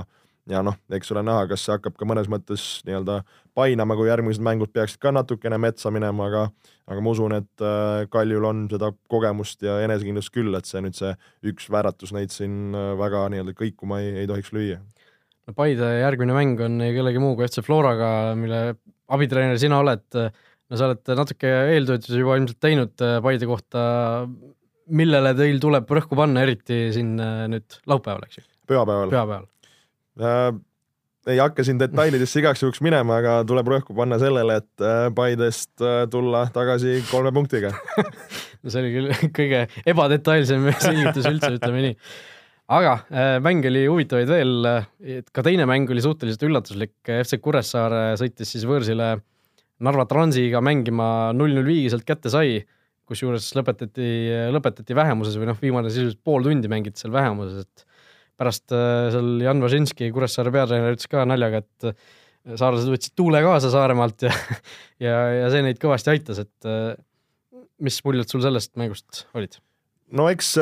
ja noh, eks ole näha, kas see hakkab ka mõnes mõttes nii-öelda painama, kui järgmised mängud peaksid ka natukene metsa minema, aga aga ma usun, et äh, Kaljul on seda kogemust ja enesekindlust küll, et see nüüd see üks väratus neid siin äh, väga nii-öelda kõikuma ei, ei tohiks lüüa. no Paide järgmine mäng on kellegi muu kui FC Floraga, mille abitreener sina oled no sa oled natuke eeltöötusi juba ilmselt teinud äh, Paide kohta, millele teil tuleb rõhku panna, eriti siin nüüd laupäeval, eks ju? pühapäeval. pühapäeval. Ei hakka siin detailidesse igaks juhuks minema, aga tuleb rõhku panna sellele, et äh, Paidest tulla tagasi kolme punktiga. No see oli küll kõige ebadetailsem selgitus üldse, ütleme nii. Aga äh, mänge oli huvitavaid veel, ka teine mäng oli suhteliselt üllatuslik, FC Kuressaare sõitis siis võõrsile äh, Narva Transiga mängima null-null viigi sealt kätte sai, kusjuures lõpetati, lõpetati vähemuses või noh, viimane sisuliselt pool tundi mängiti seal vähemuses, et pärast äh, seal Jan Važinski, Kuressaare peatreener, ütles ka naljaga, et äh, saarlased võtsid tuule kaasa Saaremaalt ja ja, ja see neid kõvasti aitas, et äh, mis muljed sul sellest mängust olid? no eks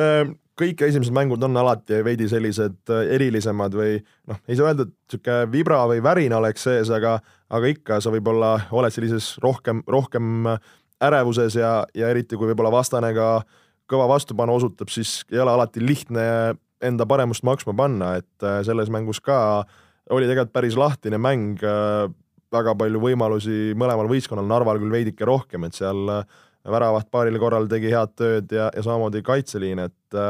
kõik esimesed mängud on alati veidi sellised erilisemad või noh, ei saa öelda, et niisugune vibra või värin oleks sees, aga aga ikka sa võib-olla oled sellises rohkem, rohkem ärevuses ja, ja eriti kui võib-olla vastane ka kõva vastupanu osutab, siis ei ole alati lihtne enda paremust maksma panna, et äh, selles mängus ka oli tegelikult päris lahtine mäng, äh, väga palju võimalusi mõlemal võistkonnal, Narval küll veidike rohkem, et seal äh, väravat paaril korral tegi head tööd ja, ja samamoodi kaitseliin, et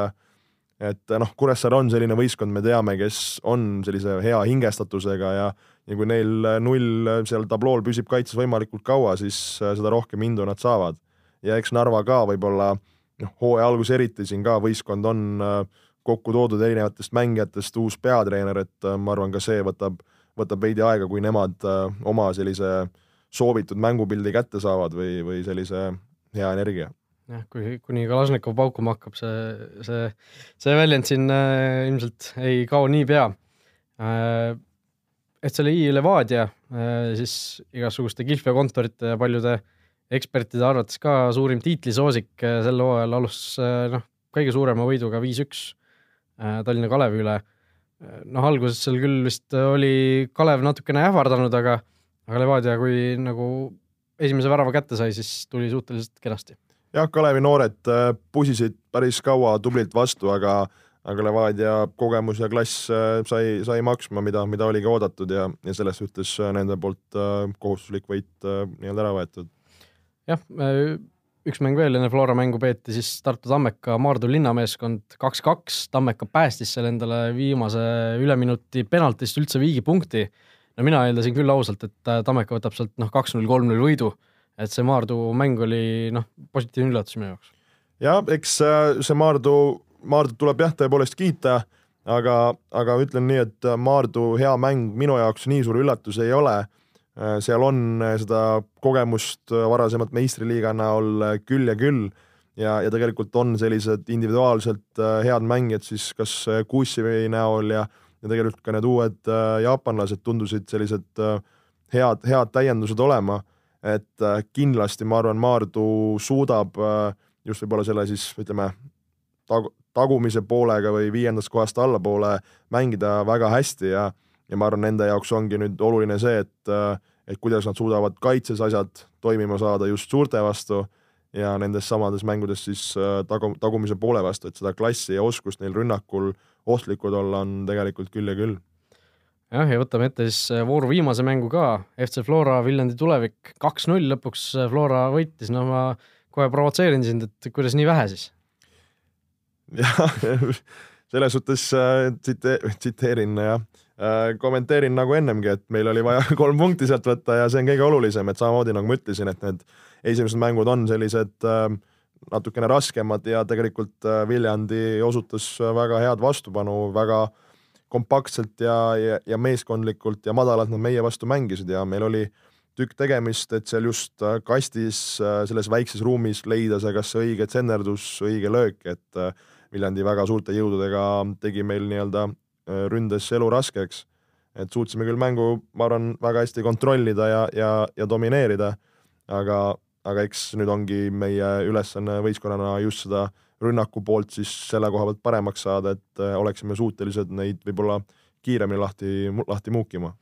et noh, Kuressaare on selline võistkond, me teame, kes on sellise hea hingestatusega ja ja kui neil äh, null äh, seal tablool püsib kaitses võimalikult kaua, siis äh, seda rohkem indu nad saavad. ja eks Narva ka võib-olla noh, hooaja algus eriti siin ka võistkond on kokku toodud erinevatest mängijatest, uus peatreener, et ma arvan, ka see võtab, võtab veidi aega, kui nemad oma sellise soovitud mängupildi kätte saavad või, või sellise hea energia. Jah, kui, kuni Kalašnikov paukuma hakkab, see, see, see väljend siin äh, ilmselt ei kao niipea. Äh, et selle I Levadia äh, siis igasuguste kihlveokontorite ja paljude ekspertide arvates ka suurim tiitlisoosik äh, sel hooajal alustas äh, noh, kõige suurema võiduga viis-üks Tallinna Kalevi üle. noh, alguses seal küll vist oli Kalev natukene ähvardanud, aga, aga Levadia, kui nagu esimese värava kätte sai, siis tuli suhteliselt kenasti. jah, Kalevi noored pusisid päris kaua tublilt vastu, aga aga Levadia kogemus ja klass äh, sai, sai maksma, mida, mida oligi oodatud ja, ja selles suhtes äh, nende poolt äh, kohustuslik võit nii-öelda ära võetud. jah, üks mäng veel enne Flora mängu peeti siis Tartu Tammeka Maardu linnameeskond kaks-kaks, Tammeka päästis seal endale viimase üleminuti penaltist üldse viigipunkti. no mina eeldasin küll ausalt, et Tammeka võtab sealt noh, kaks-null, kolm-null võidu, et see Maardu mäng oli noh, positiivne üllatus minu jaoks. jah, eks see Maardu Maardut tuleb jah, tõepoolest kiita, aga, aga ütlen nii, et Maardu hea mäng minu jaoks nii suur üllatus ei ole. Seal on seda kogemust varasemalt meistriliiga näol küll ja küll. Ja, ja tegelikult on sellised individuaalselt head mängijad siis kas Kuussivi näol ja, ja tegelikult ka need uued jaapanlased tundusid sellised head, head täiendused olema, et äh, kindlasti ma arvan, Maardu suudab äh, just võib-olla selle siis ütleme, tag-, tagumise poolega või viiendast kohast allapoole mängida väga hästi ja ja ma arvan, nende jaoks ongi nüüd oluline see, et et kuidas nad suudavad kaitses asjad toimima saada just suurte vastu ja nendes samades mängudes siis tagu-, tagumise poole vastu, et seda klassi ja oskust neil rünnakul ohtlikud olla on tegelikult küll ja küll. Jah, ja võtame ette siis äh, vooru viimase mängu ka, FC Flora Viljandi tulevik, kaks-null lõpuks äh, Flora võitis, no ma kohe provotseerin sind, et kuidas nii vähe siis? jah, selles suhtes äh, tsite-, tsiteerin jah. äh,, kommenteerin nagu ennemgi, et meil oli vaja kolm punkti sealt võtta ja see on kõige olulisem, et samamoodi nagu ma ütlesin, et need esimesed mängud on sellised äh, natukene raskemad ja tegelikult äh, Viljandi osutas väga head vastupanu, väga äh, kompaktselt ja, ja, ja meeskondlikult ja madalalt nad meie vastu mängisid ja meil oli tükk tegemist, et seal just äh, kastis äh, selles väikses ruumis leida see kas õige tsenderdus, õige löök, et äh, Viljandi väga suurte jõududega tegi meil nii-öelda ründes elu raskeks. et suutsime küll mängu, ma arvan, väga hästi kontrollida ja, ja, ja domineerida, aga, aga eks nüüd ongi meie ülesanne võistkonnana just seda rünnaku poolt siis selle koha pealt paremaks saada, et äh, oleksime suutelised neid võib-olla kiiremini lahti, lahti muukima.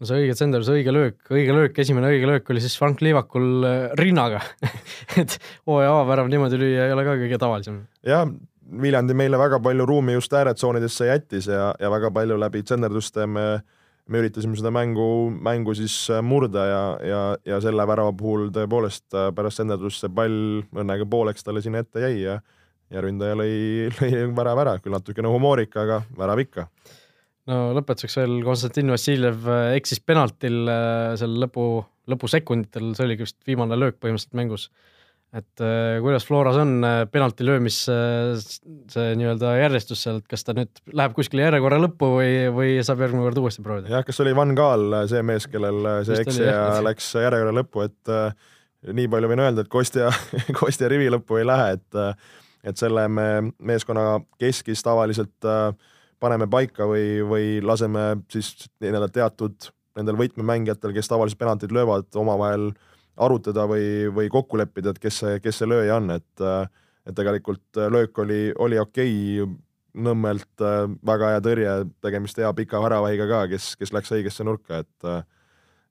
no see õige tsender, see õige löök, õige löök, esimene õige löök oli siis Frank Liivakul äh, rinnaga et hooaja avavärav niimoodi lüüa ei ole ka kõige tavalisem. jah, Viljandi meile väga palju ruumi just ääretsoonidesse jättis ja, ja väga palju läbi tsenderduste me me üritasime seda mängu, mängu siis äh, murda ja, ja, ja selle värava puhul tõepoolest pärast tsenderdust see pall õnnega pooleks talle sinna ette jäi ja ja ründaja lõi, lõi värava ära, küll natukene humoorika, aga värav ikka. no lõpetuseks veel Konstantin Vassiljev äh, eksis penaltil äh, seal lõpu, lõpusekunditel, see oligi vist viimane löök põhimõtteliselt mängus. Et äh, kuidas Floras on penalti löömis see nii-öelda järjestus seal, et kas ta nüüd läheb kuskile järjekorra lõppu või, või saab järgmine kord uuesti proovida? jah, kas oli Van Gaal see mees, kellel see eksija läks järjekorra lõppu, et nii palju võin öelda, et Kostja, Kostja rivi lõppu ei lähe, et et selle me meeskonna keskis tavaliselt äh, paneme paika või, või laseme siis nii-öelda teatud nendel võtmemängijatel, kes tavaliselt penaltid löövad, omavahel arutada või, või kokku leppida, et kes see, kes see lööja on, et äh, et tegelikult löök oli, oli okei okay,, Nõmmelt äh, väga hea tõrje, tegemist hea pika väravahiga ka, kes, kes läks õigesse nurka, et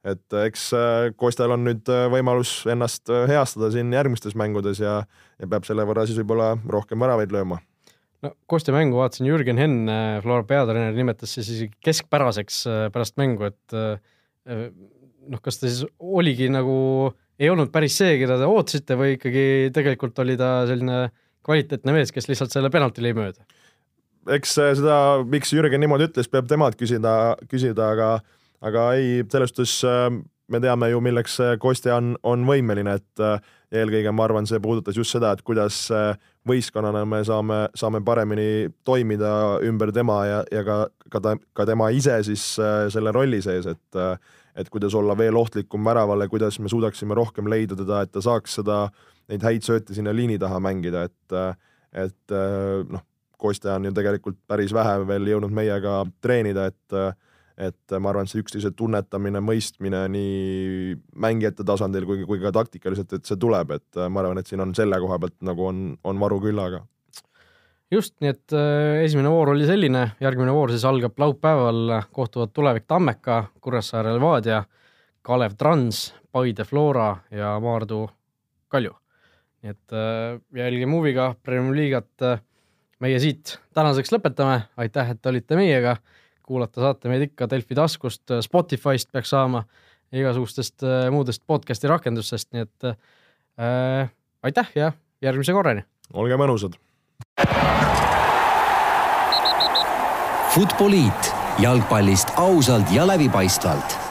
et äh, eks äh, Kostal on nüüd äh, võimalus ennast heastada siin järgmistes mängudes ja, ja peab selle võrra siis võib-olla rohkem väravaid lööma. no Kostja mängu vaatasin, Jürgen Henn, Flora peatreener, nimetas siis keskpäraseks pärast mängu, et noh, kas ta siis oligi nagu, ei olnud päris see, keda te ootasite või ikkagi tegelikult oli ta selline kvaliteetne mees, kes lihtsalt selle penalti lõi mööda? eks seda, miks Jürgen niimoodi ütles, peab temalt küsida, küsida, aga aga ei, selles suhtes äh, me teame ju, milleks Kostja on, on võimeline, et äh, eelkõige ma arvan, see puudutas just seda, et kuidas äh, võistkonnana me saame, saame paremini toimida ümber tema ja, ja ka, ka ta, ka tema ise siis selle rolli sees, et et kuidas olla veel ohtlikum väravale, kuidas me suudaksime rohkem leida teda, et ta saaks seda, neid häid sööte sinna liini taha mängida, et et noh, Kostja on ju tegelikult päris vähe veel jõudnud meiega treenida, et et ma arvan, et see üksteise tunnetamine, mõistmine nii mängijate tasandil kui, kui ka taktikaliselt, et see tuleb, et ma arvan, et siin on selle koha pealt nagu on, on varu küllaga. Just, nii et äh, esimene voor oli selline, järgmine voor siis algab laupäeval, kohtuvad Tulevik Tammeka, Kuressaare Levadia, Kalev Trans, Paide Flora ja Maardu Kalju. nii et äh, jälgime huviga Premium liigat. meie siit tänaseks lõpetame, aitäh, et olite meiega kuulata saate meid ikka Delfi taskust, Spotify'st peaks saama, igasugustest äh, muudest podcast'i rakendustest, nii et äh, aitäh ja järgmise korrani! olge mõnusad! Futboliit. Jalgpallist ausalt ja läbipaistvalt